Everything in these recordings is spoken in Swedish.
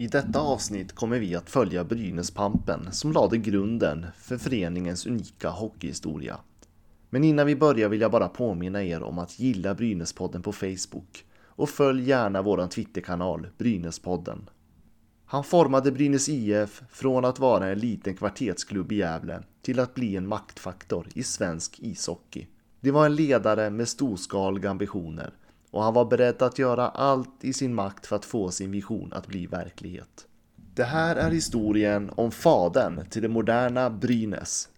I detta avsnitt kommer vi att följa Brynäspampen som lade grunden för föreningens unika hockeyhistoria. Men innan vi börjar vill jag bara påminna er om att gilla Brynäspodden på Facebook och följ gärna vår Twitterkanal Brynäspodden. Han formade Brynäs IF från att vara en liten kvartetsklubb i Gävle till att bli en maktfaktor i svensk ishockey. Det var en ledare med storskaliga ambitioner och han var beredd att göra allt i sin makt för att få sin vision att bli verklighet. Det här är historien om fadern till det moderna Brynäs,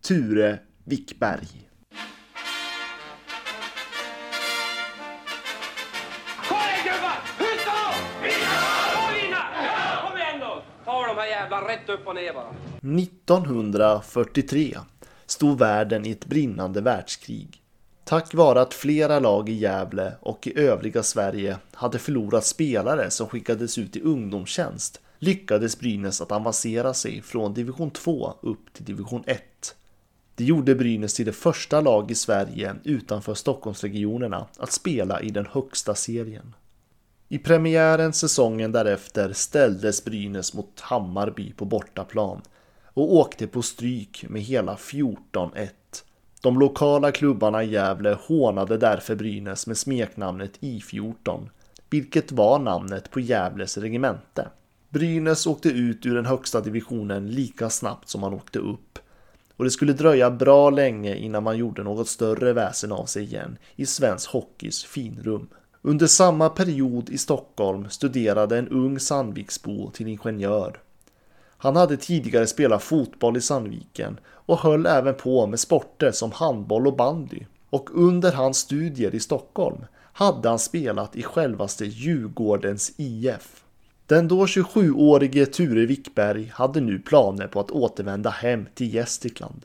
Ture Wickberg. Rätt upp och ner bara. 1943 stod världen i ett brinnande världskrig. Tack vare att flera lag i Gävle och i övriga Sverige hade förlorat spelare som skickades ut i ungdomstjänst lyckades Brynäs att avancera sig från division 2 upp till division 1. Det gjorde Brynäs till det första lag i Sverige utanför Stockholmsregionerna att spela i den högsta serien. I premiären säsongen därefter ställdes Brynäs mot Hammarby på bortaplan och åkte på stryk med hela 14-1. De lokala klubbarna i Gävle hånade därför Brynäs med smeknamnet I14, vilket var namnet på Gävles regemente. Brynäs åkte ut ur den högsta divisionen lika snabbt som man åkte upp och det skulle dröja bra länge innan man gjorde något större väsen av sig igen i svensk hockeys finrum. Under samma period i Stockholm studerade en ung Sandviksbo till ingenjör. Han hade tidigare spelat fotboll i Sandviken och höll även på med sporter som handboll och bandy. Och under hans studier i Stockholm hade han spelat i självaste Djurgårdens IF. Den då 27-årige Ture Wickberg hade nu planer på att återvända hem till Gästrikland.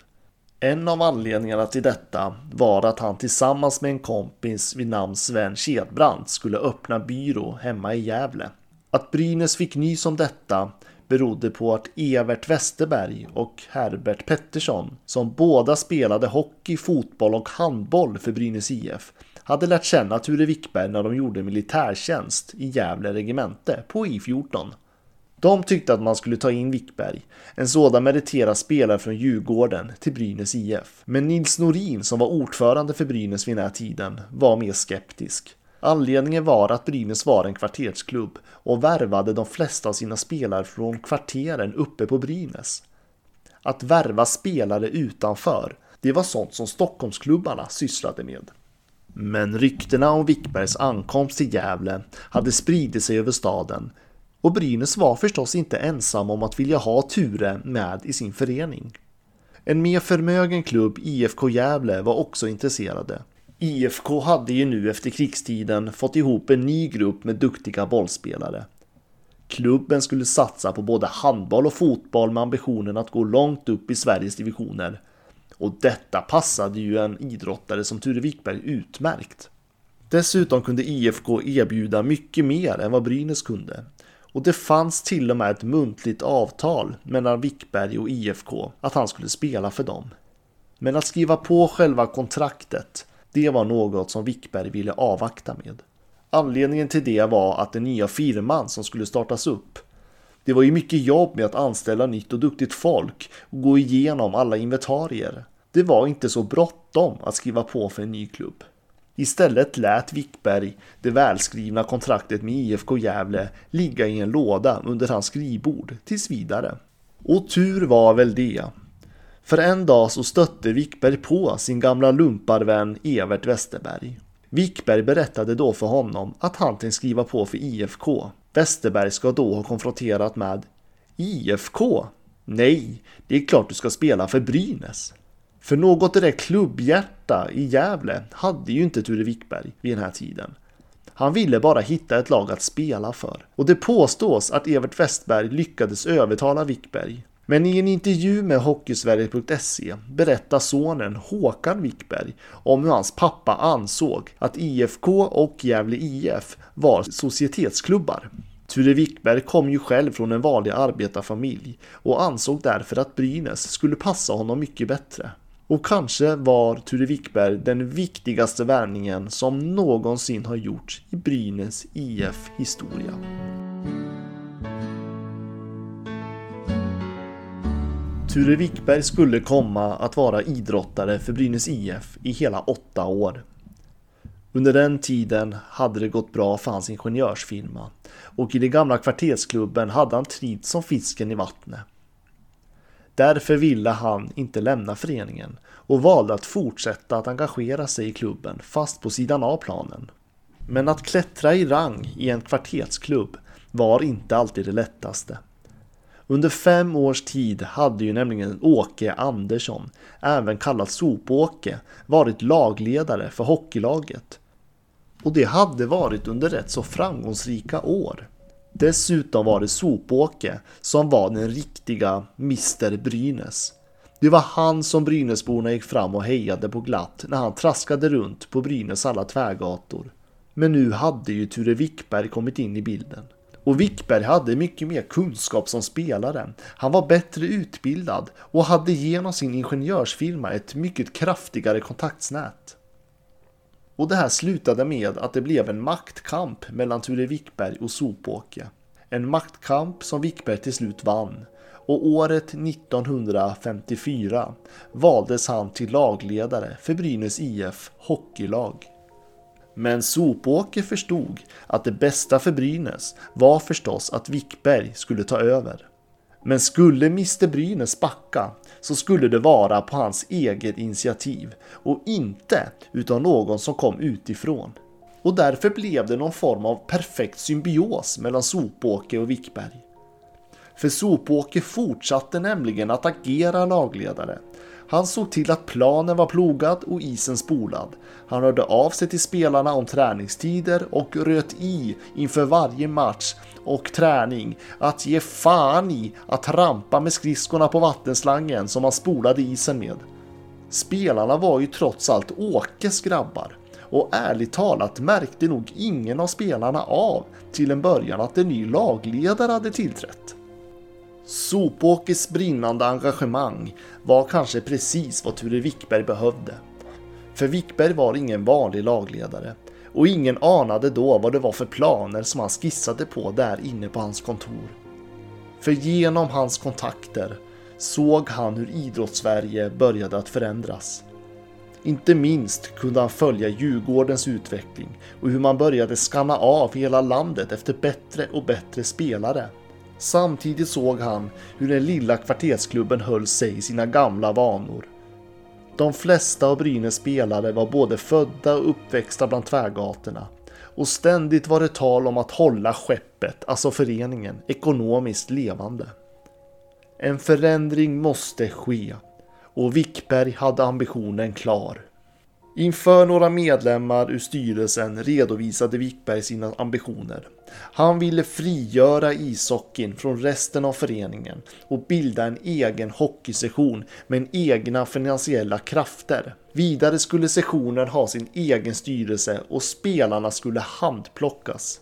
En av anledningarna till detta var att han tillsammans med en kompis vid namn Sven Kedbrant skulle öppna byrå hemma i Gävle. Att Brynäs fick nys om detta berodde på att Evert Westerberg och Herbert Pettersson, som båda spelade hockey, fotboll och handboll för Brynäs IF, hade lärt känna Ture Wickberg när de gjorde militärtjänst i Gävle regemente på I14. De tyckte att man skulle ta in Wickberg, en sådan meriterad spelare från Djurgården, till Brynäs IF. Men Nils Norin, som var ordförande för Brynäs vid den här tiden, var mer skeptisk. Anledningen var att Brynäs var en kvartersklubb och värvade de flesta av sina spelare från kvarteren uppe på Brynäs. Att värva spelare utanför, det var sånt som Stockholmsklubbarna sysslade med. Men ryktena om Wickbergs ankomst till Gävle hade spridit sig över staden och Brynäs var förstås inte ensam om att vilja ha Ture med i sin förening. En mer förmögen klubb, IFK Gävle, var också intresserade. IFK hade ju nu efter krigstiden fått ihop en ny grupp med duktiga bollspelare. Klubben skulle satsa på både handboll och fotboll med ambitionen att gå långt upp i Sveriges divisioner. Och detta passade ju en idrottare som Ture Wickberg utmärkt. Dessutom kunde IFK erbjuda mycket mer än vad Brynäs kunde. Och det fanns till och med ett muntligt avtal mellan Wickberg och IFK att han skulle spela för dem. Men att skriva på själva kontraktet, det var något som Wickberg ville avvakta med. Anledningen till det var att den nya firman som skulle startas upp det var ju mycket jobb med att anställa nytt och duktigt folk och gå igenom alla inventarier. Det var inte så bråttom att skriva på för en ny klubb. Istället lät Wickberg det välskrivna kontraktet med IFK Gävle ligga i en låda under hans skrivbord tills vidare. Och tur var väl det. För en dag så stötte Wickberg på sin gamla lumparvän Evert Westerberg. Wickberg berättade då för honom att han tänkte skriva på för IFK. Westerberg ska då ha konfronterat med IFK? Nej, det är klart du ska spela för Brynäs. För något direkt klubbhjärta i Gävle hade ju inte Ture Wickberg vid den här tiden. Han ville bara hitta ett lag att spela för. Och det påstås att Evert Westberg lyckades övertala Wickberg. Men i en intervju med Hockeysverige.se berättar sonen Håkan Wickberg om hur hans pappa ansåg att IFK och Gävle IF var societetsklubbar. Ture Wickberg kom ju själv från en vanlig arbetarfamilj och ansåg därför att Brynäs skulle passa honom mycket bättre. Och kanske var Ture Wickberg den viktigaste värvningen som någonsin har gjorts i Brynäs IF historia. Ture Wickberg skulle komma att vara idrottare för Brynäs IF i hela åtta år. Under den tiden hade det gått bra för hans ingenjörsfirma och i den gamla kvartersklubben hade han trivts som fisken i vattnet. Därför ville han inte lämna föreningen och valde att fortsätta att engagera sig i klubben fast på sidan av planen. Men att klättra i rang i en kvartersklubb var inte alltid det lättaste. Under fem års tid hade ju nämligen Åke Andersson, även kallad Sopåke, varit lagledare för hockeylaget. Och det hade varit under rätt så framgångsrika år. Dessutom var det Sopåke som var den riktiga Mr Brynäs. Det var han som Brynäsborna gick fram och hejade på glatt när han traskade runt på Brynäs alla tvärgator. Men nu hade ju Ture Wickberg kommit in i bilden. Och Wickberg hade mycket mer kunskap som spelare. Han var bättre utbildad och hade genom sin ingenjörsfirma ett mycket kraftigare kontaktsnät. Och det här slutade med att det blev en maktkamp mellan Ture Wickberg och Sopåke. En maktkamp som Wickberg till slut vann. Och året 1954 valdes han till lagledare för Brynäs IF hockeylag. Men Sopåker förstod att det bästa för Brynäs var förstås att Wickberg skulle ta över. Men skulle Mr Brynäs backa så skulle det vara på hans eget initiativ och inte utav någon som kom utifrån. Och därför blev det någon form av perfekt symbios mellan Sopåke och Wickberg. För Sopåke fortsatte nämligen att agera lagledare han såg till att planen var plogad och isen spolad. Han hörde av sig till spelarna om träningstider och röt i inför varje match och träning att ge fan i att trampa med skridskorna på vattenslangen som han spolade isen med. Spelarna var ju trots allt Åkes grabbar och ärligt talat märkte nog ingen av spelarna av till en början att en ny lagledare hade tillträtt. Sopåkes brinnande engagemang var kanske precis vad Ture Wickberg behövde. För Wickberg var ingen vanlig lagledare och ingen anade då vad det var för planer som han skissade på där inne på hans kontor. För genom hans kontakter såg han hur idrottssverige började att förändras. Inte minst kunde han följa Djurgårdens utveckling och hur man började skanna av hela landet efter bättre och bättre spelare Samtidigt såg han hur den lilla kvartersklubben höll sig i sina gamla vanor. De flesta av Brynäs spelare var både födda och uppväxta bland tvärgatorna och ständigt var det tal om att hålla skeppet, alltså föreningen, ekonomiskt levande. En förändring måste ske och Wickberg hade ambitionen klar. Inför några medlemmar ur styrelsen redovisade Wickberg sina ambitioner. Han ville frigöra ishockeyn från resten av föreningen och bilda en egen hockeysession med egna finansiella krafter. Vidare skulle sessionen ha sin egen styrelse och spelarna skulle handplockas.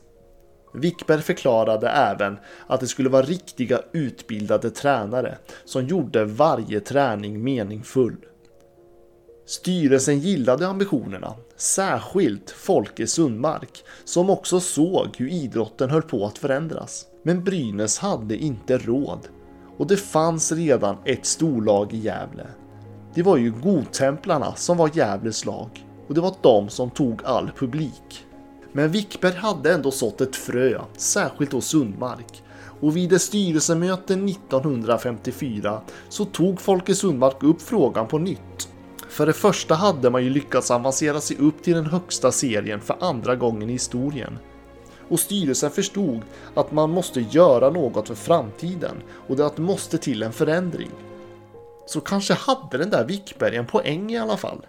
Wickberg förklarade även att det skulle vara riktiga utbildade tränare som gjorde varje träning meningsfull. Styrelsen gillade ambitionerna, särskilt Folke Sundmark som också såg hur idrotten höll på att förändras. Men Brynäs hade inte råd och det fanns redan ett storlag i Gävle. Det var ju Godtemplarna som var Gävles lag och det var de som tog all publik. Men Wickberg hade ändå sått ett frö, särskilt hos Sundmark. Och vid ett styrelsemöte 1954 så tog Folke Sundmark upp frågan på nytt för det första hade man ju lyckats avancera sig upp till den högsta serien för andra gången i historien. Och styrelsen förstod att man måste göra något för framtiden och att det måste till en förändring. Så kanske hade den där Wickberg en poäng i alla fall.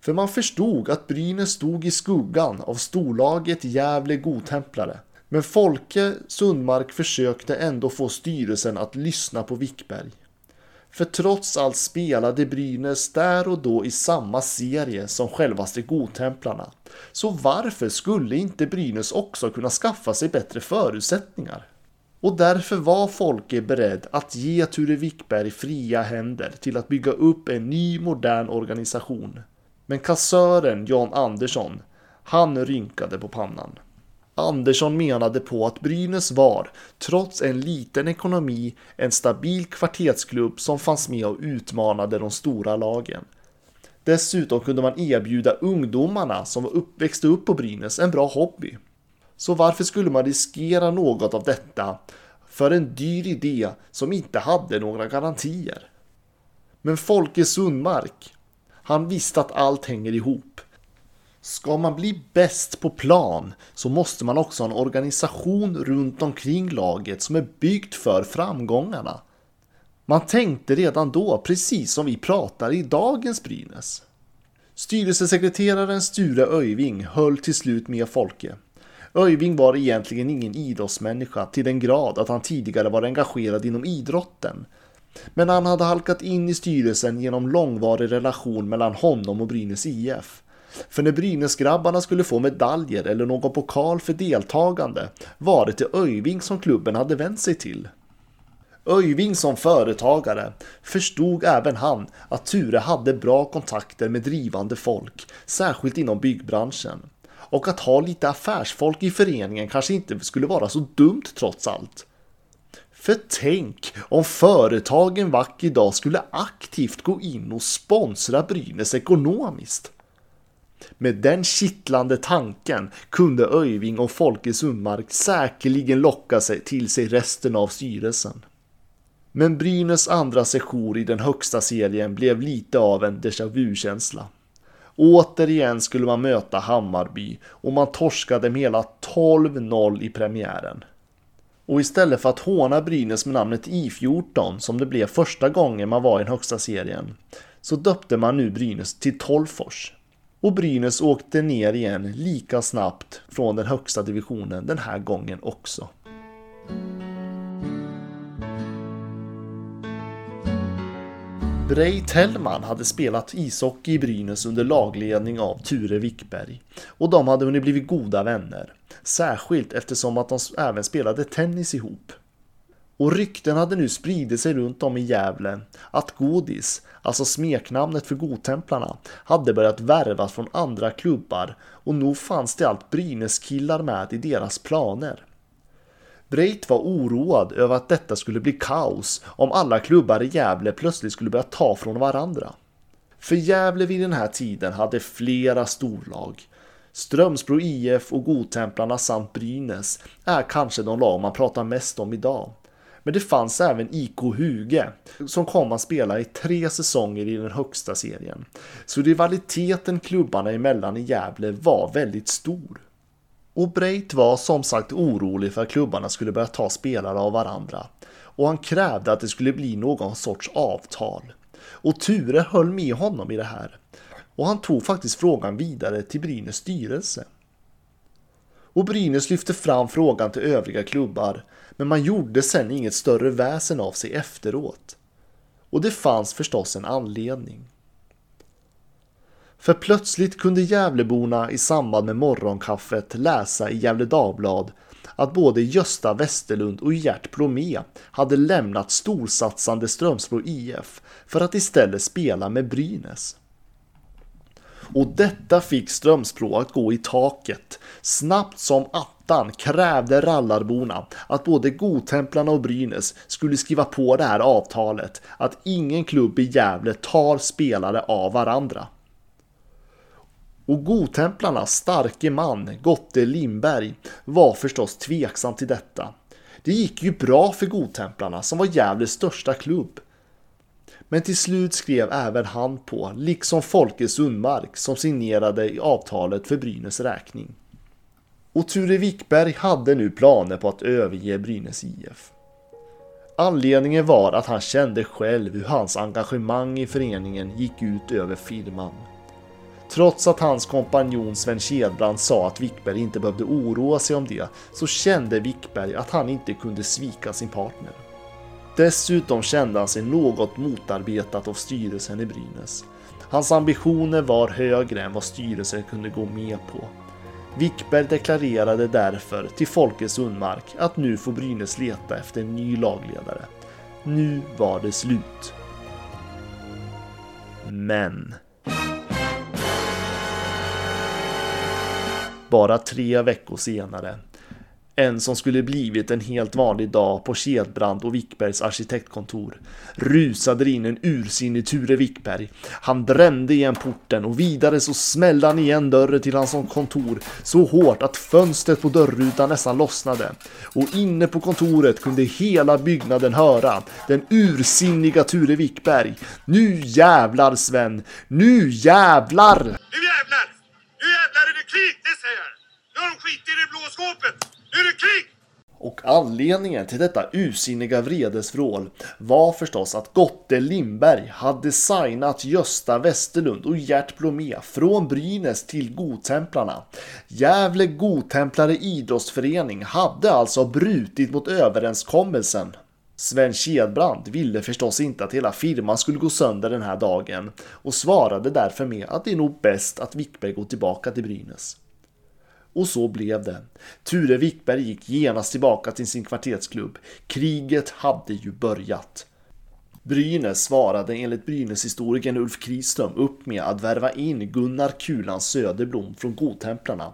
För man förstod att Brynäs stod i skuggan av storlaget Gävle Godtemplare. Men Folke Sundmark försökte ändå få styrelsen att lyssna på Wickberg. För trots allt spelade Brynäs där och då i samma serie som självaste Godtemplarna. Så varför skulle inte Brynäs också kunna skaffa sig bättre förutsättningar? Och därför var Folke beredd att ge Ture Wickberg fria händer till att bygga upp en ny modern organisation. Men kassören Jan Andersson, han rynkade på pannan. Andersson menade på att Brynäs var, trots en liten ekonomi, en stabil kvartetsklubb som fanns med och utmanade de stora lagen. Dessutom kunde man erbjuda ungdomarna som växte upp på Brynäs en bra hobby. Så varför skulle man riskera något av detta för en dyr idé som inte hade några garantier? Men Folke Sundmark, han visste att allt hänger ihop. Ska man bli bäst på plan så måste man också ha en organisation runt omkring laget som är byggt för framgångarna. Man tänkte redan då, precis som vi pratar i dagens Brynäs. Styrelsesekreteraren Sture Öyving höll till slut med Folke. Öyving var egentligen ingen idrottsmänniska till den grad att han tidigare var engagerad inom idrotten. Men han hade halkat in i styrelsen genom långvarig relation mellan honom och Brynäs IF. För när Brynäsgrabbarna skulle få medaljer eller någon pokal för deltagande var det till Öyving som klubben hade vänt sig till. Öyving som företagare förstod även han att Ture hade bra kontakter med drivande folk, särskilt inom byggbranschen. Och att ha lite affärsfolk i föreningen kanske inte skulle vara så dumt trots allt. För tänk om företagen vack idag skulle aktivt gå in och sponsra Brynäs ekonomiskt. Med den kittlande tanken kunde Öyving och Folke Sundmark säkerligen locka sig till sig resten av styrelsen. Men Brynäs andra sejour i den högsta serien blev lite av en déjà vu-känsla. Återigen skulle man möta Hammarby och man torskade med hela 12-0 i premiären. Och istället för att håna Brynäs med namnet I14 som det blev första gången man var i den högsta serien så döpte man nu Brynäs till Tolfors. Och Brynäs åkte ner igen lika snabbt från den högsta divisionen den här gången också. Brej Tellman hade spelat ishockey i Brynäs under lagledning av Ture Wickberg och de hade hunnit blivit goda vänner. Särskilt eftersom att de även spelade tennis ihop. Och rykten hade nu spridit sig runt om i Gävle att Godis, alltså smeknamnet för Godtemplarna, hade börjat värvas från andra klubbar och nog fanns det allt Brynäskillar med i deras planer. Breit var oroad över att detta skulle bli kaos om alla klubbar i Gävle plötsligt skulle börja ta från varandra. För Gävle vid den här tiden hade flera storlag. Strömsbro IF och Godtemplarna samt Brynäs är kanske de lag man pratar mest om idag. Men det fanns även IK Huge som kom att spela i tre säsonger i den högsta serien. Så rivaliteten klubbarna emellan i Gävle var väldigt stor. Och Breit var som sagt orolig för att klubbarna skulle börja ta spelare av varandra. Och han krävde att det skulle bli någon sorts avtal. Och Ture höll med honom i det här. Och han tog faktiskt frågan vidare till Brynäs styrelse. Och Brynäs lyfte fram frågan till övriga klubbar, men man gjorde sen inget större väsen av sig efteråt. Och det fanns förstås en anledning. För plötsligt kunde Gävleborna i samband med morgonkaffet läsa i Gävle Dagblad att både Gösta Westerlund och Gert Blomé hade lämnat storsatsande Strömsbro IF för att istället spela med Brynäs. Och detta fick Strömsbro att gå i taket. Snabbt som attan krävde rallarborna att både Godtemplarna och Brynäs skulle skriva på det här avtalet att ingen klubb i Gävle tar spelare av varandra. Och godtemplarnas starke man, Gotte Lindberg, var förstås tveksam till detta. Det gick ju bra för godtemplarna som var Gävles största klubb. Men till slut skrev även han på, liksom Folke Sundmark som signerade i avtalet för Brynäs räkning. Och Ture Wickberg hade nu planer på att överge Brynäs IF. Anledningen var att han kände själv hur hans engagemang i föreningen gick ut över firman. Trots att hans kompanjon Sven Kedbrand sa att Wickberg inte behövde oroa sig om det, så kände Wickberg att han inte kunde svika sin partner. Dessutom kände han sig något motarbetat av styrelsen i Brynäs. Hans ambitioner var högre än vad styrelsen kunde gå med på. Wickberg deklarerade därför till Folke Sundmark att nu får Brynäs leta efter en ny lagledare. Nu var det slut. Men bara tre veckor senare. En som skulle blivit en helt vanlig dag på Kedbrand och Wickbergs arkitektkontor. Rusade in en ursinnig Ture Wickberg. Han brände igen porten och vidare så smällde han igen dörren till hans kontor så hårt att fönstret på dörrrutan nästan lossnade. Och inne på kontoret kunde hela byggnaden höra den ursinniga Ture Wickberg. Nu jävlar Sven! Nu jävlar! Nu jävlar! Nu jävlar är det krig, det säger jag! Nu har de skitit i det blå skåpet! Nu är det krig! Och anledningen till detta ursinniga vredesvrål var förstås att Gotte Lindberg hade signat Gösta Westerlund och Gert Blomé från Brynäs till Godtemplarna. Gävle Godtemplare idrottsförening hade alltså brutit mot överenskommelsen. Sven Kedbrand ville förstås inte att hela firman skulle gå sönder den här dagen och svarade därför med att det är nog bäst att Wickberg går tillbaka till Brynäs. Och så blev det. Ture Wickberg gick genast tillbaka till sin kvartetsklubb. Kriget hade ju börjat. Brynäs svarade enligt Brynäshistorikern Ulf Kriström upp med att värva in Gunnar Kulan Söderblom från Godtemplarna.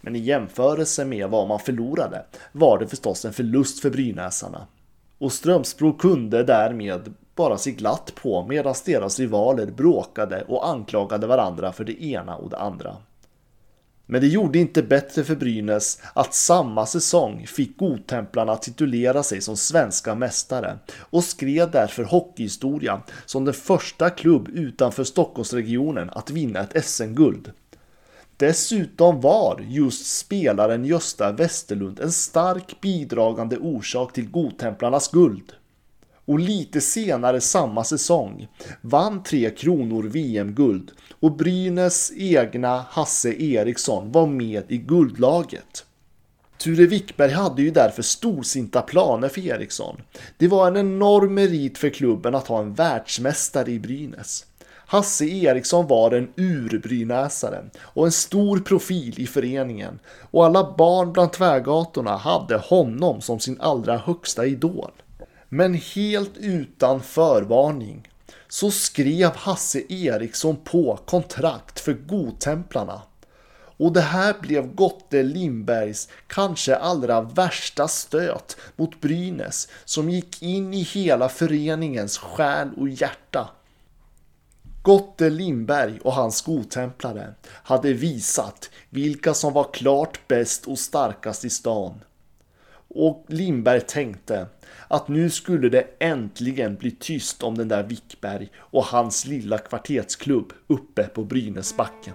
Men i jämförelse med vad man förlorade var det förstås en förlust för brynäsarna. Och Strömsbro kunde därmed bara se glatt på medan deras rivaler bråkade och anklagade varandra för det ena och det andra. Men det gjorde inte bättre för Brynäs att samma säsong fick Godtemplarna titulera sig som svenska mästare och skrev därför hockeyhistoria som den första klubb utanför Stockholmsregionen att vinna ett SM-guld. Dessutom var just spelaren Gösta Westerlund en stark bidragande orsak till Godtemplarnas guld och lite senare samma säsong vann Tre Kronor VM-guld och Brynäs egna Hasse Eriksson var med i guldlaget. Ture Wickberg hade ju därför storsinta planer för Eriksson. Det var en enorm merit för klubben att ha en världsmästare i Brynäs. Hasse Eriksson var en urbrynäsare och en stor profil i föreningen och alla barn bland tvärgatorna hade honom som sin allra högsta idol. Men helt utan förvarning så skrev Hasse Eriksson på kontrakt för Godtemplarna. Och det här blev Gotte Lindbergs kanske allra värsta stöt mot Brynäs som gick in i hela föreningens själ och hjärta. Gotte Lindberg och hans godtemplare hade visat vilka som var klart bäst och starkast i stan. Och Lindberg tänkte att nu skulle det äntligen bli tyst om den där Wickberg och hans lilla kvartetsklubb uppe på Brynäsbacken.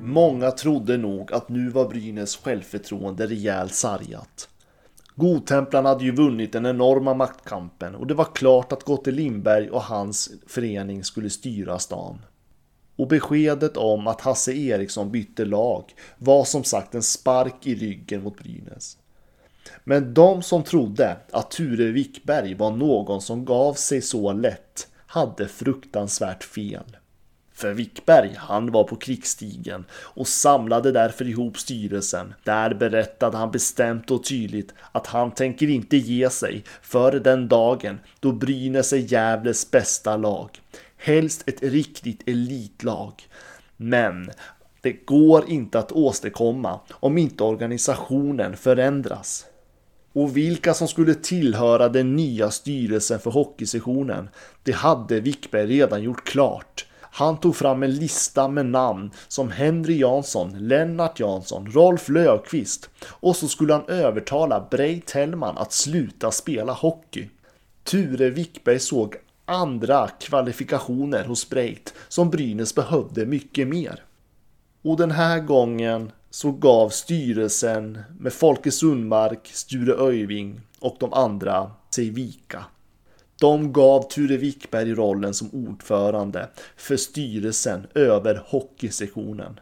Många trodde nog att nu var Brynäs självförtroende rejält sargat. Godtemplarna hade ju vunnit den enorma maktkampen och det var klart att Gotte Lindberg och hans förening skulle styra stan. Och beskedet om att Hasse Eriksson bytte lag var som sagt en spark i ryggen mot Brynäs. Men de som trodde att Ture Wickberg var någon som gav sig så lätt hade fruktansvärt fel. För Wickberg, han var på krigsstigen och samlade därför ihop styrelsen. Där berättade han bestämt och tydligt att han tänker inte ge sig för den dagen då Brynäs är Gävles bästa lag. Helst ett riktigt elitlag. Men det går inte att åstadkomma om inte organisationen förändras. Och vilka som skulle tillhöra den nya styrelsen för hockeysessionen, det hade Wickberg redan gjort klart. Han tog fram en lista med namn som Henry Jansson, Lennart Jansson, Rolf Löfqvist och så skulle han övertala Brej Tellman att sluta spela hockey. Ture Wickberg såg andra kvalifikationer hos Breit som Brynäs behövde mycket mer. Och den här gången så gav styrelsen med Folke Sundmark, Sture Öyving och de andra sig vika. De gav Ture Wickberg rollen som ordförande för styrelsen över hockeysektionen.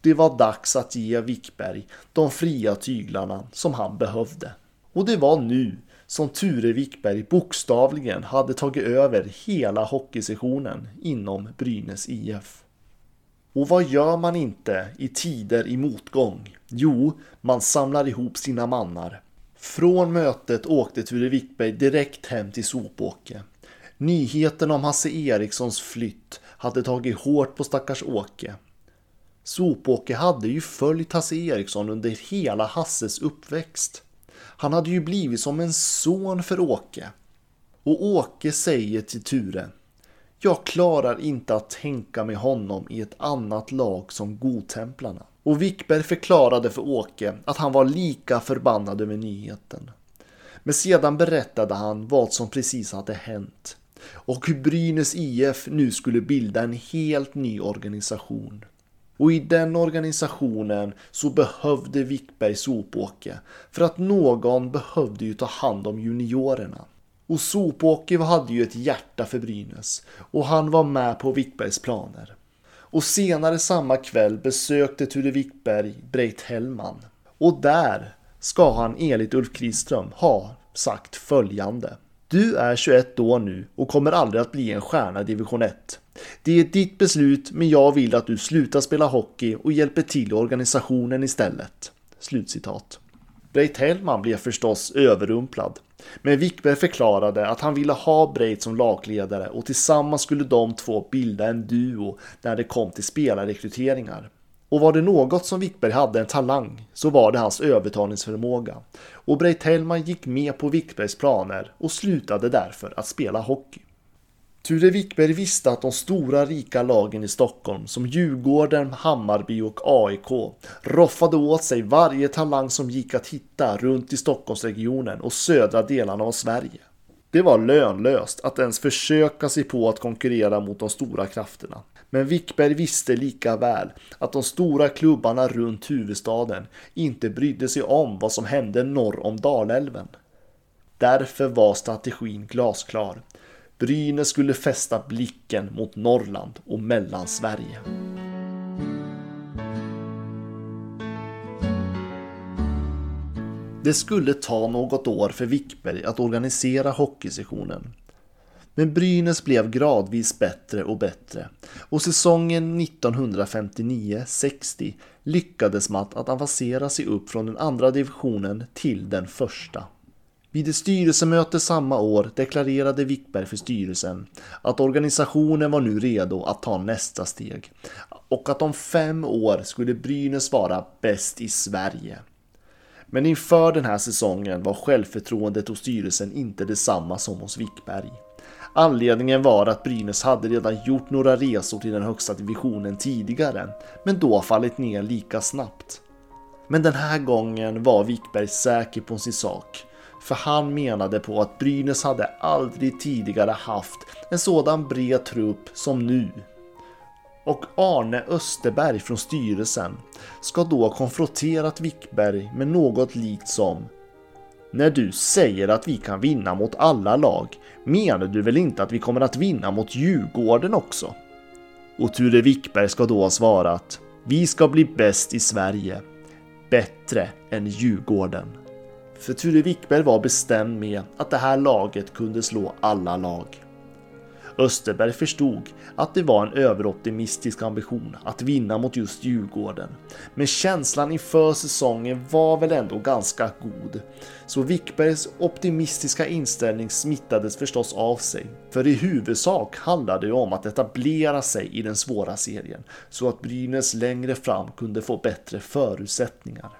Det var dags att ge Wickberg de fria tyglarna som han behövde. Och det var nu som Ture Wickberg bokstavligen hade tagit över hela hockeysessionen inom Brynäs IF. Och vad gör man inte i tider i motgång? Jo, man samlar ihop sina mannar. Från mötet åkte Ture Wickberg direkt hem till Sopåke. Nyheten om Hasse Erikssons flytt hade tagit hårt på stackars Åke. Sopåke hade ju följt Hasse Eriksson under hela Hasses uppväxt. Han hade ju blivit som en son för Åke. Och Åke säger till Ture jag klarar inte att tänka mig honom i ett annat lag som Godtemplarna. Och Wickberg förklarade för Åke att han var lika förbannad över nyheten. Men sedan berättade han vad som precis hade hänt och hur Brynäs IF nu skulle bilda en helt ny organisation. Och i den organisationen så behövde Wickberg Sopåke för att någon behövde ju ta hand om juniorerna. Och Sopåke hade ju ett hjärta för Brynäs och han var med på Wickbergs planer. Och senare samma kväll besökte Ture Wickberg Breit Hellman. Och där ska han enligt Ulf Kriström ha sagt följande. Du är 21 år nu och kommer aldrig att bli en stjärna i division 1. Det är ditt beslut men jag vill att du slutar spela hockey och hjälper till i organisationen istället. Slutcitat. Breit Hellman blev förstås överrumplad. Men Wickberg förklarade att han ville ha Breit som lagledare och tillsammans skulle de två bilda en duo när det kom till spelarrekryteringar. Och var det något som Wickberg hade en talang så var det hans övertalningsförmåga. Och Breit Hellman gick med på Wickbergs planer och slutade därför att spela hockey. Ture Wickberg visste att de stora rika lagen i Stockholm som Djurgården, Hammarby och AIK roffade åt sig varje talang som gick att hitta runt i Stockholmsregionen och södra delarna av Sverige. Det var lönlöst att ens försöka sig på att konkurrera mot de stora krafterna. Men Wickberg visste lika väl att de stora klubbarna runt huvudstaden inte brydde sig om vad som hände norr om Dalälven. Därför var strategin glasklar. Brynäs skulle fästa blicken mot Norrland och Mellansverige. Det skulle ta något år för Wickberg att organisera hockeysessionen. Men Brynäs blev gradvis bättre och bättre och säsongen 1959-60 lyckades man att avancera sig upp från den andra divisionen till den första. Vid ett styrelsemöte samma år deklarerade Wickberg för styrelsen att organisationen var nu redo att ta nästa steg och att om fem år skulle Brynäs vara bäst i Sverige. Men inför den här säsongen var självförtroendet hos styrelsen inte detsamma som hos Wickberg. Anledningen var att Brynäs hade redan gjort några resor till den högsta divisionen tidigare, men då fallit ner lika snabbt. Men den här gången var Wickberg säker på sin sak för han menade på att Brynäs hade aldrig tidigare haft en sådan bred trupp som nu. Och Arne Österberg från styrelsen ska då ha konfronterat Wickberg med något likt som när du säger att vi kan vinna mot alla lag menar du väl inte att vi kommer att vinna mot Djurgården också? Och Ture Wickberg ska då ha svarat Vi ska bli bäst i Sverige. Bättre än Djurgården. För Ture Wickberg var bestämd med att det här laget kunde slå alla lag. Österberg förstod att det var en överoptimistisk ambition att vinna mot just Djurgården. Men känslan inför säsongen var väl ändå ganska god. Så Wickbergs optimistiska inställning smittades förstås av sig. För i huvudsak handlade det om att etablera sig i den svåra serien så att Brynäs längre fram kunde få bättre förutsättningar.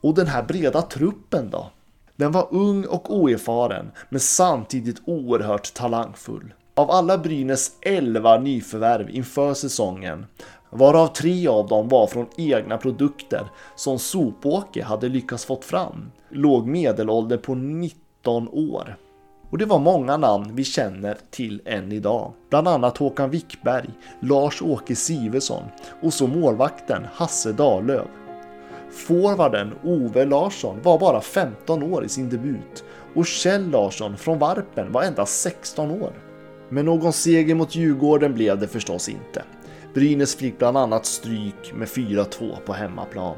Och den här breda truppen då? Den var ung och oerfaren, men samtidigt oerhört talangfull. Av alla Brynäs 11 nyförvärv inför säsongen, varav tre av dem var från egna produkter som Sopåke hade lyckats fått fram, låg medelåldern på 19 år. Och det var många namn vi känner till än idag. Bland annat Håkan Wickberg, Lars-Åke Sivesson och så målvakten Hasse Dahlöf. Forwarden Ove Larsson var bara 15 år i sin debut och Kjell Larsson från Varpen var endast 16 år. Men någon seger mot Djurgården blev det förstås inte. Brynäs fick bland annat stryk med 4-2 på hemmaplan.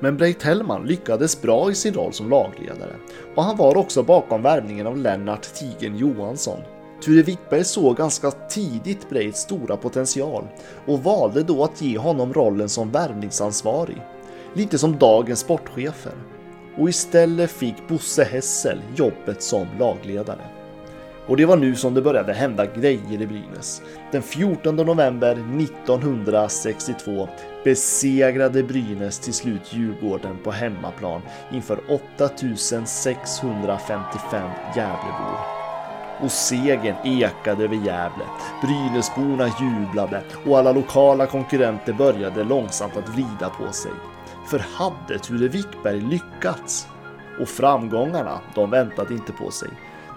Men Breit Hellman lyckades bra i sin roll som lagledare och han var också bakom värvningen av Lennart Tigen Johansson. Ture Wickberg såg ganska tidigt Breits stora potential och valde då att ge honom rollen som värvningsansvarig lite som dagens sportchefer. Och istället fick Bosse Hessel jobbet som lagledare. Och det var nu som det började hända grejer i Brynäs. Den 14 november 1962 besegrade Brynäs till slut Djurgården på hemmaplan inför 8655 Gävlebor. Och segern ekade över Gävle. Brynäsborna jublade och alla lokala konkurrenter började långsamt att vrida på sig. För hade Ture Wickberg lyckats? Och framgångarna, de väntade inte på sig.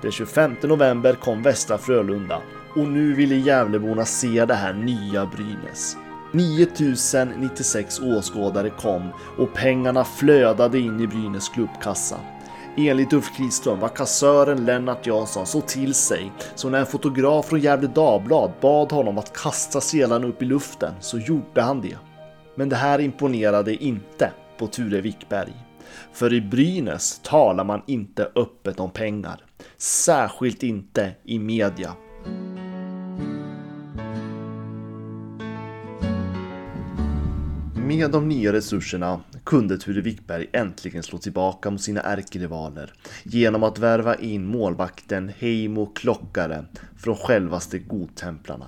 Den 25 november kom Västra Frölunda och nu ville Gävleborna se det här nya Brynäs. 9096 åskådare kom och pengarna flödade in i Brynäs klubbkassa. Enligt Ulf Kriström var kassören Lennart Jansson så till sig så när en fotograf från Gävle Dagblad bad honom att kasta sedlarna upp i luften så gjorde han det. Men det här imponerade inte på Ture Wickberg. För i Brynäs talar man inte öppet om pengar. Särskilt inte i media. Med de nya resurserna kunde Ture Wickberg äntligen slå tillbaka mot sina ärkerivaler genom att värva in målvakten Heimo Klockare från självaste Godtemplarna.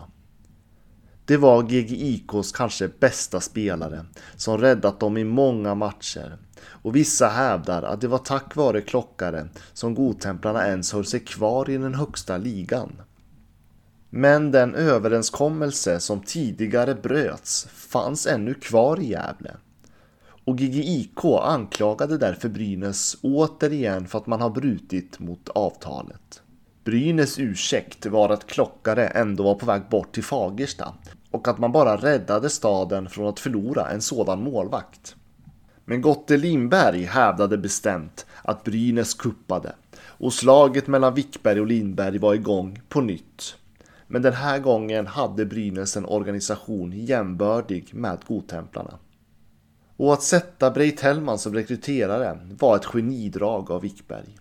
Det var GGIKs kanske bästa spelare som räddat dem i många matcher och vissa hävdar att det var tack vare Klockare som Godtemplarna ens höll sig kvar i den högsta ligan. Men den överenskommelse som tidigare bröts fanns ännu kvar i Gävle. Och GGIK anklagade därför Brynäs återigen för att man har brutit mot avtalet. Brynäs ursäkt var att Klockare ändå var på väg bort till Fagersta och att man bara räddade staden från att förlora en sådan målvakt. Men Gotte Lindberg hävdade bestämt att Brynäs kuppade och slaget mellan Wickberg och Lindberg var igång på nytt. Men den här gången hade Brynäs en organisation jämbördig med Godtemplarna. Och att sätta Breit Hellman som rekryterare var ett genidrag av Wickberg.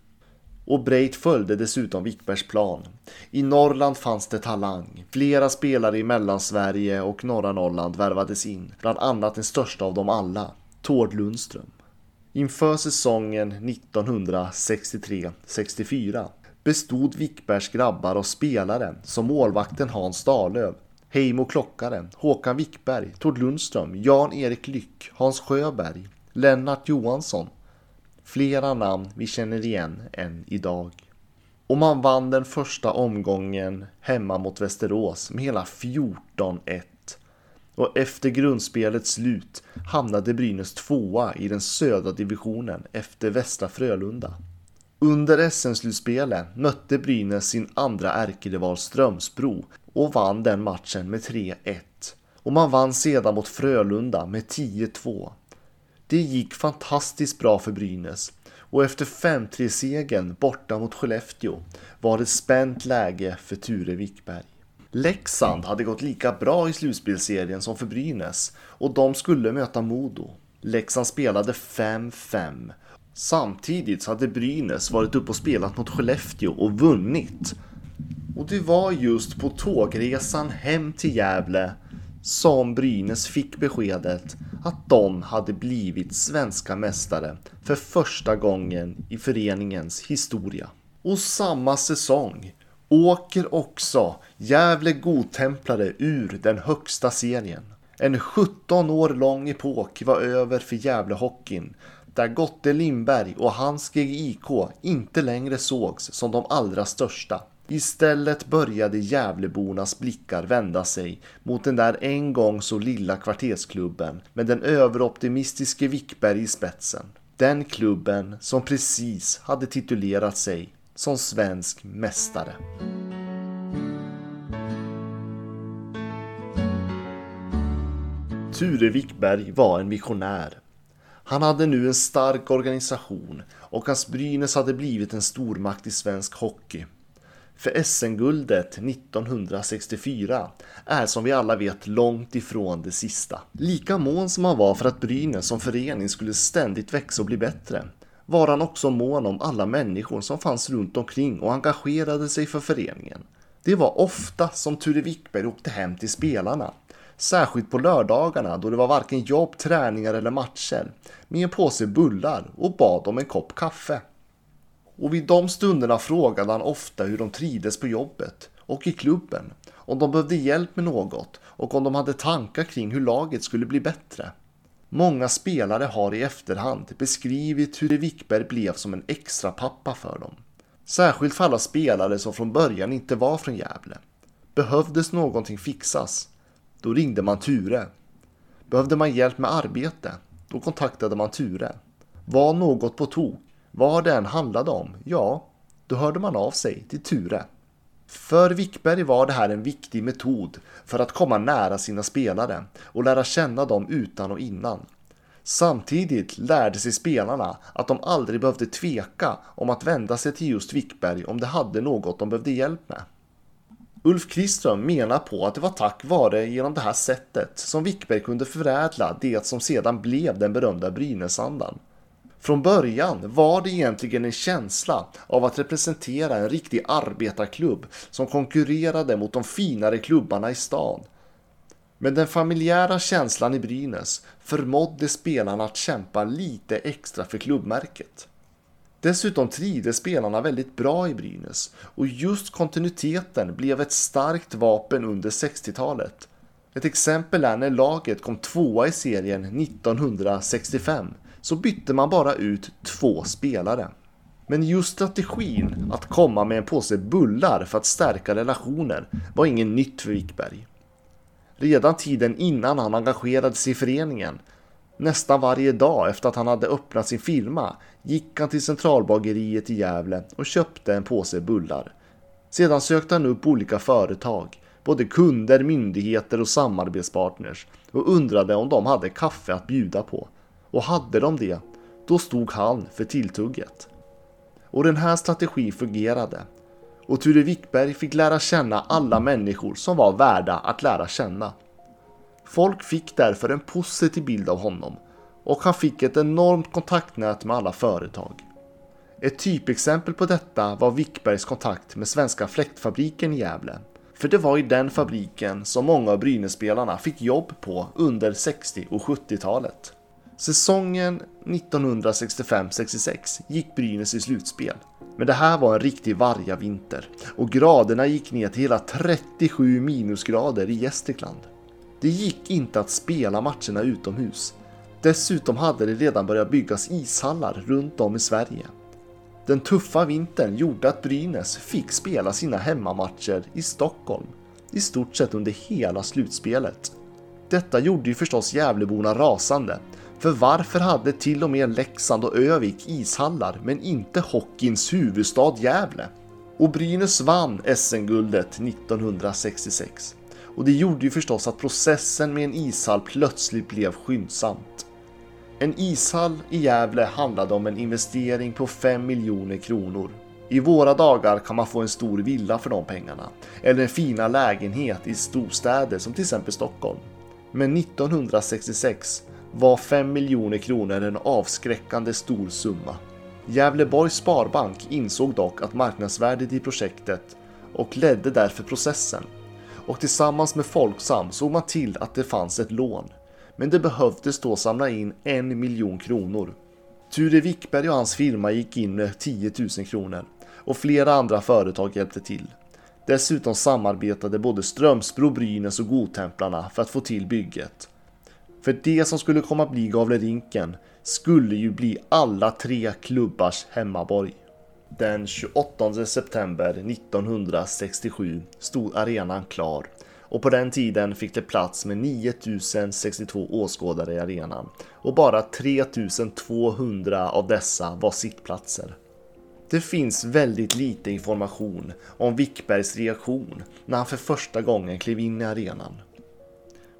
Och Breit följde dessutom Wickbergs plan. I Norrland fanns det talang. Flera spelare i Mellansverige och norra Norrland värvades in. Bland annat den största av dem alla, Tord Lundström. Inför säsongen 1963-64 bestod Wickbergs grabbar av spelare som målvakten Hans Dahlöf, Heimo Klockare, Håkan Wickberg, Tord Lundström, Jan-Erik Lyck, Hans Sjöberg, Lennart Johansson. Flera namn vi känner igen än idag. Och man vann den första omgången hemma mot Västerås med hela 14-1. Och efter grundspelets slut hamnade Brynäs tvåa i den södra divisionen efter Västra Frölunda. Under SM-slutspelet mötte Brynäs sin andra ärkerival Strömsbro och vann den matchen med 3-1. Och man vann sedan mot Frölunda med 10-2. Det gick fantastiskt bra för Brynäs och efter 5-3-segern borta mot Skellefteå var det spänt läge för Ture Wickberg. Leksand hade gått lika bra i slutspelserien som för Brynäs och de skulle möta Modo. Leksand spelade 5-5. Samtidigt så hade Brynäs varit uppe och spelat mot Skellefteå och vunnit. Och det var just på tågresan hem till Gävle som Brynäs fick beskedet att de hade blivit svenska mästare för första gången i föreningens historia. Och samma säsong åker också Gävle Godtemplare ur den högsta serien. En 17 år lång epok var över för Gävlehockeyn där Gotte Lindberg och hans GIK inte längre sågs som de allra största. Istället började Gävlebornas blickar vända sig mot den där en gång så lilla kvartersklubben med den överoptimistiske Wickberg i spetsen. Den klubben som precis hade titulerat sig som svensk mästare. Ture Wickberg var en visionär. Han hade nu en stark organisation och hans Brynäs hade blivit en stormakt i svensk hockey. För SM-guldet 1964 är som vi alla vet långt ifrån det sista. Lika mån som han var för att Brynäs som förening skulle ständigt växa och bli bättre var han också mån om alla människor som fanns runt omkring och engagerade sig för föreningen. Det var ofta som Ture Wickberg åkte hem till spelarna. Särskilt på lördagarna då det var varken jobb, träningar eller matcher. Med en påse bullar och bad om en kopp kaffe. Och vid de stunderna frågade han ofta hur de trivdes på jobbet och i klubben, om de behövde hjälp med något och om de hade tankar kring hur laget skulle bli bättre. Många spelare har i efterhand beskrivit hur Wickberg blev som en extra pappa för dem. Särskilt för alla spelare som från början inte var från Gävle. Behövdes någonting fixas, då ringde man Ture. Behövde man hjälp med arbete, då kontaktade man Ture. Var något på tok, vad det än handlade om, ja, då hörde man av sig till Ture. För Wickberg var det här en viktig metod för att komma nära sina spelare och lära känna dem utan och innan. Samtidigt lärde sig spelarna att de aldrig behövde tveka om att vända sig till just Wickberg om de hade något de behövde hjälp med. Ulf Kriström menar på att det var tack vare genom det här sättet som Wickberg kunde förädla det som sedan blev den berömda Brynäsandan. Från början var det egentligen en känsla av att representera en riktig arbetarklubb som konkurrerade mot de finare klubbarna i stan. Men den familjära känslan i Brynäs förmådde spelarna att kämpa lite extra för klubbmärket. Dessutom trivdes spelarna väldigt bra i Brynäs och just kontinuiteten blev ett starkt vapen under 60-talet. Ett exempel är när laget kom tvåa i serien 1965 så bytte man bara ut två spelare. Men just strategin att komma med en påse bullar för att stärka relationer var inget nytt för Wickberg. Redan tiden innan han engagerade sig i föreningen, nästan varje dag efter att han hade öppnat sin firma, gick han till centralbageriet i Gävle och köpte en påse bullar. Sedan sökte han upp olika företag, både kunder, myndigheter och samarbetspartners och undrade om de hade kaffe att bjuda på. Och hade de det, då stod han för tilltugget. Och den här strategin fungerade. Och Ture Wickberg fick lära känna alla människor som var värda att lära känna. Folk fick därför en positiv bild av honom och han fick ett enormt kontaktnät med alla företag. Ett typexempel på detta var Wickbergs kontakt med Svenska Fläktfabriken i Gävle. För det var i den fabriken som många av Brynässpelarna fick jobb på under 60 och 70-talet. Säsongen 1965-66 gick Brynäs i slutspel. Men det här var en riktig vargavinter och graderna gick ner till hela 37 minusgrader i Gästrikland. Det gick inte att spela matcherna utomhus. Dessutom hade det redan börjat byggas ishallar runt om i Sverige. Den tuffa vintern gjorde att Brynäs fick spela sina hemmamatcher i Stockholm i stort sett under hela slutspelet. Detta gjorde ju förstås Gävleborna rasande för varför hade till och med Leksand och Övik ishallar men inte hockeyns huvudstad Gävle? Och Brynäs vann SM-guldet 1966. Och det gjorde ju förstås att processen med en ishall plötsligt blev skyndsamt. En ishall i Gävle handlade om en investering på 5 miljoner kronor. I våra dagar kan man få en stor villa för de pengarna, eller en fina lägenhet i storstäder som till exempel Stockholm. Men 1966 var 5 miljoner kronor en avskräckande stor summa. Gävleborgs Sparbank insåg dock att marknadsvärdet i projektet och ledde därför processen. Och tillsammans med Folksam såg man till att det fanns ett lån. Men det behövdes då samla in en miljon kronor. Ture Wickberg och hans firma gick in med 10 000 kronor och flera andra företag hjälpte till. Dessutom samarbetade både Strömsbro, Brynäs och Godtemplarna för att få till bygget. För det som skulle komma att bli Gavlerinken skulle ju bli alla tre klubbars hemmaborg. Den 28 september 1967 stod arenan klar och på den tiden fick det plats med 9062 åskådare i arenan och bara 3200 av dessa var sittplatser. Det finns väldigt lite information om Wickbergs reaktion när han för första gången klev in i arenan.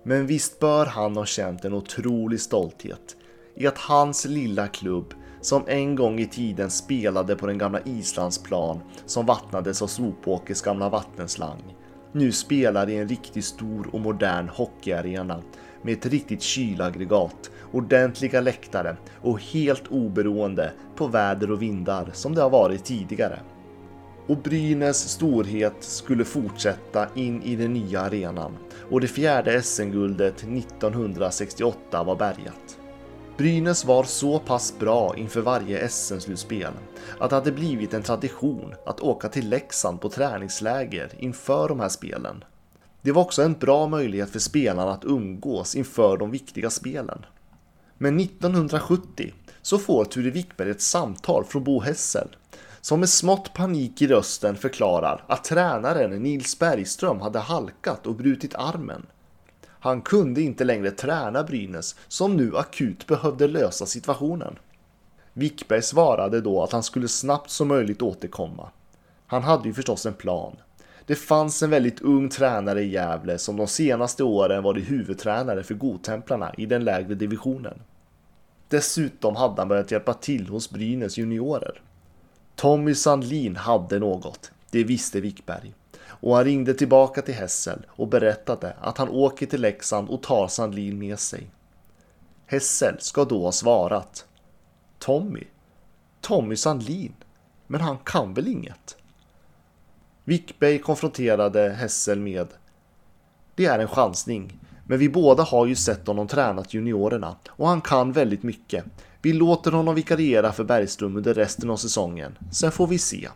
Men visst bör han ha känt en otrolig stolthet i att hans lilla klubb som en gång i tiden spelade på den gamla Islandsplan som vattnades av Sopåkers gamla vattenslang nu spelar i en riktigt stor och modern hockeyarena med ett riktigt kylaggregat, ordentliga läktare och helt oberoende på väder och vindar som det har varit tidigare. Och Brynäs storhet skulle fortsätta in i den nya arenan och det fjärde SM-guldet 1968 var bärgat. Brynäs var så pass bra inför varje SM-slutspel att det hade blivit en tradition att åka till Leksand på träningsläger inför de här spelen. Det var också en bra möjlighet för spelarna att umgås inför de viktiga spelen. Men 1970 så får Ture Wickberg ett samtal från Bo Hessel som med smått panik i rösten förklarar att tränaren Nils Bergström hade halkat och brutit armen. Han kunde inte längre träna Brynäs som nu akut behövde lösa situationen. Wickberg svarade då att han skulle snabbt som möjligt återkomma. Han hade ju förstås en plan. Det fanns en väldigt ung tränare i Gävle som de senaste åren varit huvudtränare för Godtemplarna i den lägre divisionen. Dessutom hade han börjat hjälpa till hos Brynäs juniorer. Tommy Sandlin hade något, det visste Wickberg. Och han ringde tillbaka till Hessel och berättade att han åker till Leksand och tar Sandlin med sig. Hessel ska då ha svarat. Tommy? Tommy Sandlin? Men han kan väl inget? Wickberg konfronterade Hessel med Det är en chansning, men vi båda har ju sett honom tränat juniorerna och han kan väldigt mycket. Vi låter honom vikariera för Bergström under resten av säsongen, sen får vi se.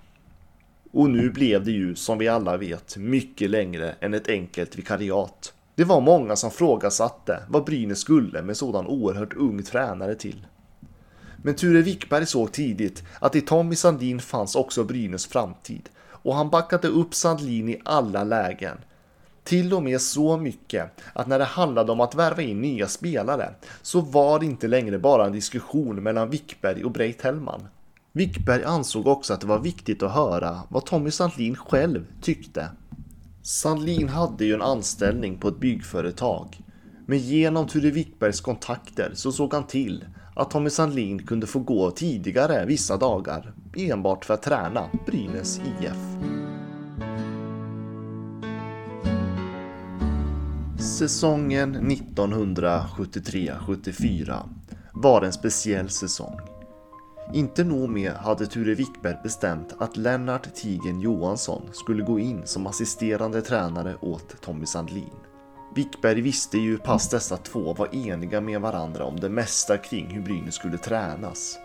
Och nu blev det ju, som vi alla vet, mycket längre än ett enkelt vikariat. Det var många som frågasatte vad Brynäs skulle med sådan oerhört ung tränare till. Men Ture Wickberg såg tidigt att i Tommy Sandin fanns också Brynäs framtid och han backade upp Sandlin i alla lägen. Till och med så mycket att när det handlade om att värva in nya spelare så var det inte längre bara en diskussion mellan Wickberg och Breit Hellman. Wickberg ansåg också att det var viktigt att höra vad Tommy Sandlin själv tyckte. Sandlin hade ju en anställning på ett byggföretag. Men genom Ture Wickbergs kontakter så såg han till att Tommy Sandlin kunde få gå tidigare vissa dagar enbart för att träna Brynäs IF. Säsongen 1973-74 var en speciell säsong. Inte nog med hade Ture Wickberg bestämt att Lennart Tigen Johansson skulle gå in som assisterande tränare åt Tommy Sandlin. Wickberg visste ju pass dessa två var eniga med varandra om det mesta kring hur Brynäs skulle tränas.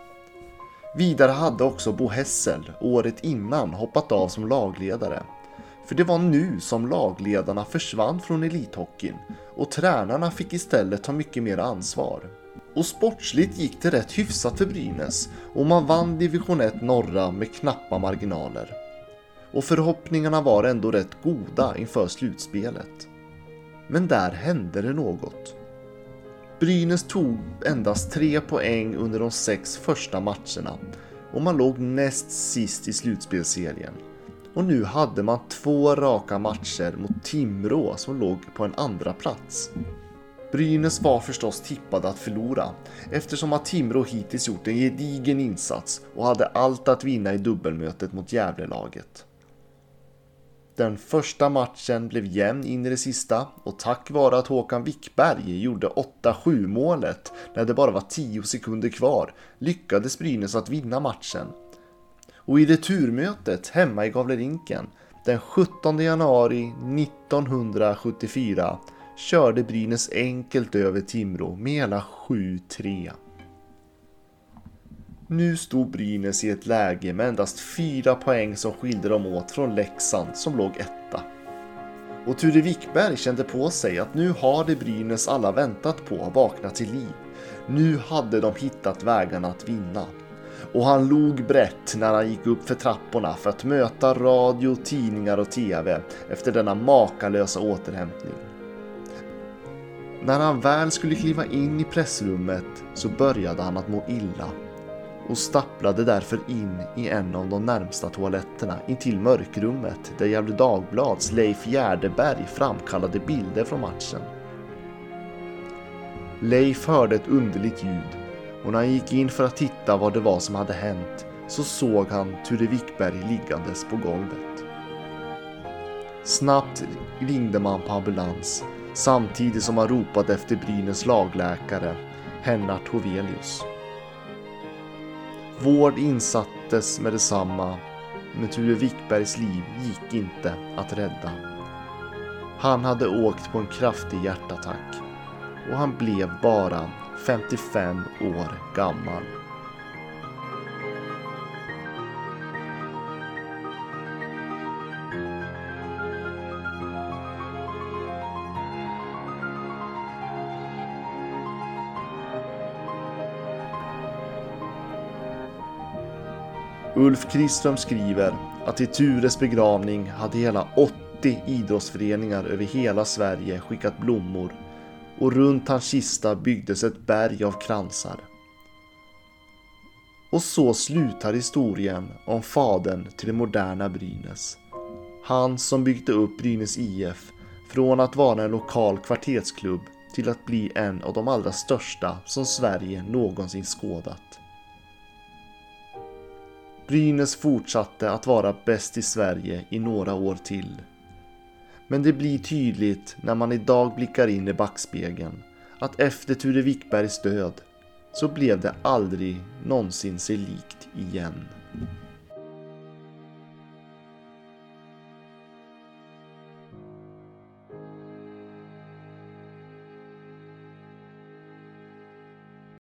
Vidare hade också Bo Hessel året innan hoppat av som lagledare. För det var nu som lagledarna försvann från elithockeyn och tränarna fick istället ta mycket mer ansvar. Och sportsligt gick det rätt hyfsat för Brynäs och man vann division 1 norra med knappa marginaler. Och förhoppningarna var ändå rätt goda inför slutspelet. Men där hände det något. Brynäs tog endast tre poäng under de sex första matcherna och man låg näst sist i slutspelserien. Och nu hade man två raka matcher mot Timrå som låg på en andra plats. Brynäs var förstås tippade att förlora eftersom att Timrå hittills gjort en gedigen insats och hade allt att vinna i dubbelmötet mot Gävlelaget. Den första matchen blev jämn in i det sista och tack vare att Håkan Wickberg gjorde 8-7 målet när det bara var 10 sekunder kvar lyckades Brynäs att vinna matchen. Och i returmötet hemma i Gavlerinken den 17 januari 1974 körde Brynäs enkelt över Timrå med hela 7-3. Nu stod Brynäs i ett läge med endast fyra poäng som skilde dem åt från Leksand som låg etta. Och Ture Wickberg kände på sig att nu har det Brynäs alla väntat på vaknat till liv. Nu hade de hittat vägarna att vinna. Och han log brett när han gick upp för trapporna för att möta radio, tidningar och TV efter denna makalösa återhämtning. När han väl skulle kliva in i pressrummet så började han att må illa och stapplade därför in i en av de närmsta toaletterna intill mörkrummet där Gefle Dagblads Leif Gärdeberg framkallade bilder från matchen. Leif hörde ett underligt ljud och när han gick in för att titta vad det var som hade hänt så såg han Ture Wickberg liggandes på golvet. Snabbt ringde man på ambulans samtidigt som man ropade efter Brynäs lagläkare Hennart Hovelius. Vård insattes med detsamma, men Ture Wickbergs liv gick inte att rädda. Han hade åkt på en kraftig hjärtattack och han blev bara 55 år gammal. Ulf Kriström skriver att i Tures begravning hade hela 80 idrottsföreningar över hela Sverige skickat blommor och runt hans kista byggdes ett berg av kransar. Och så slutar historien om fadern till det moderna Brynäs. Han som byggde upp Brynäs IF från att vara en lokal kvartersklubb till att bli en av de allra största som Sverige någonsin skådat. Brynäs fortsatte att vara bäst i Sverige i några år till. Men det blir tydligt när man idag blickar in i backspegeln att efter Ture Wickbergs död så blev det aldrig någonsin sig likt igen.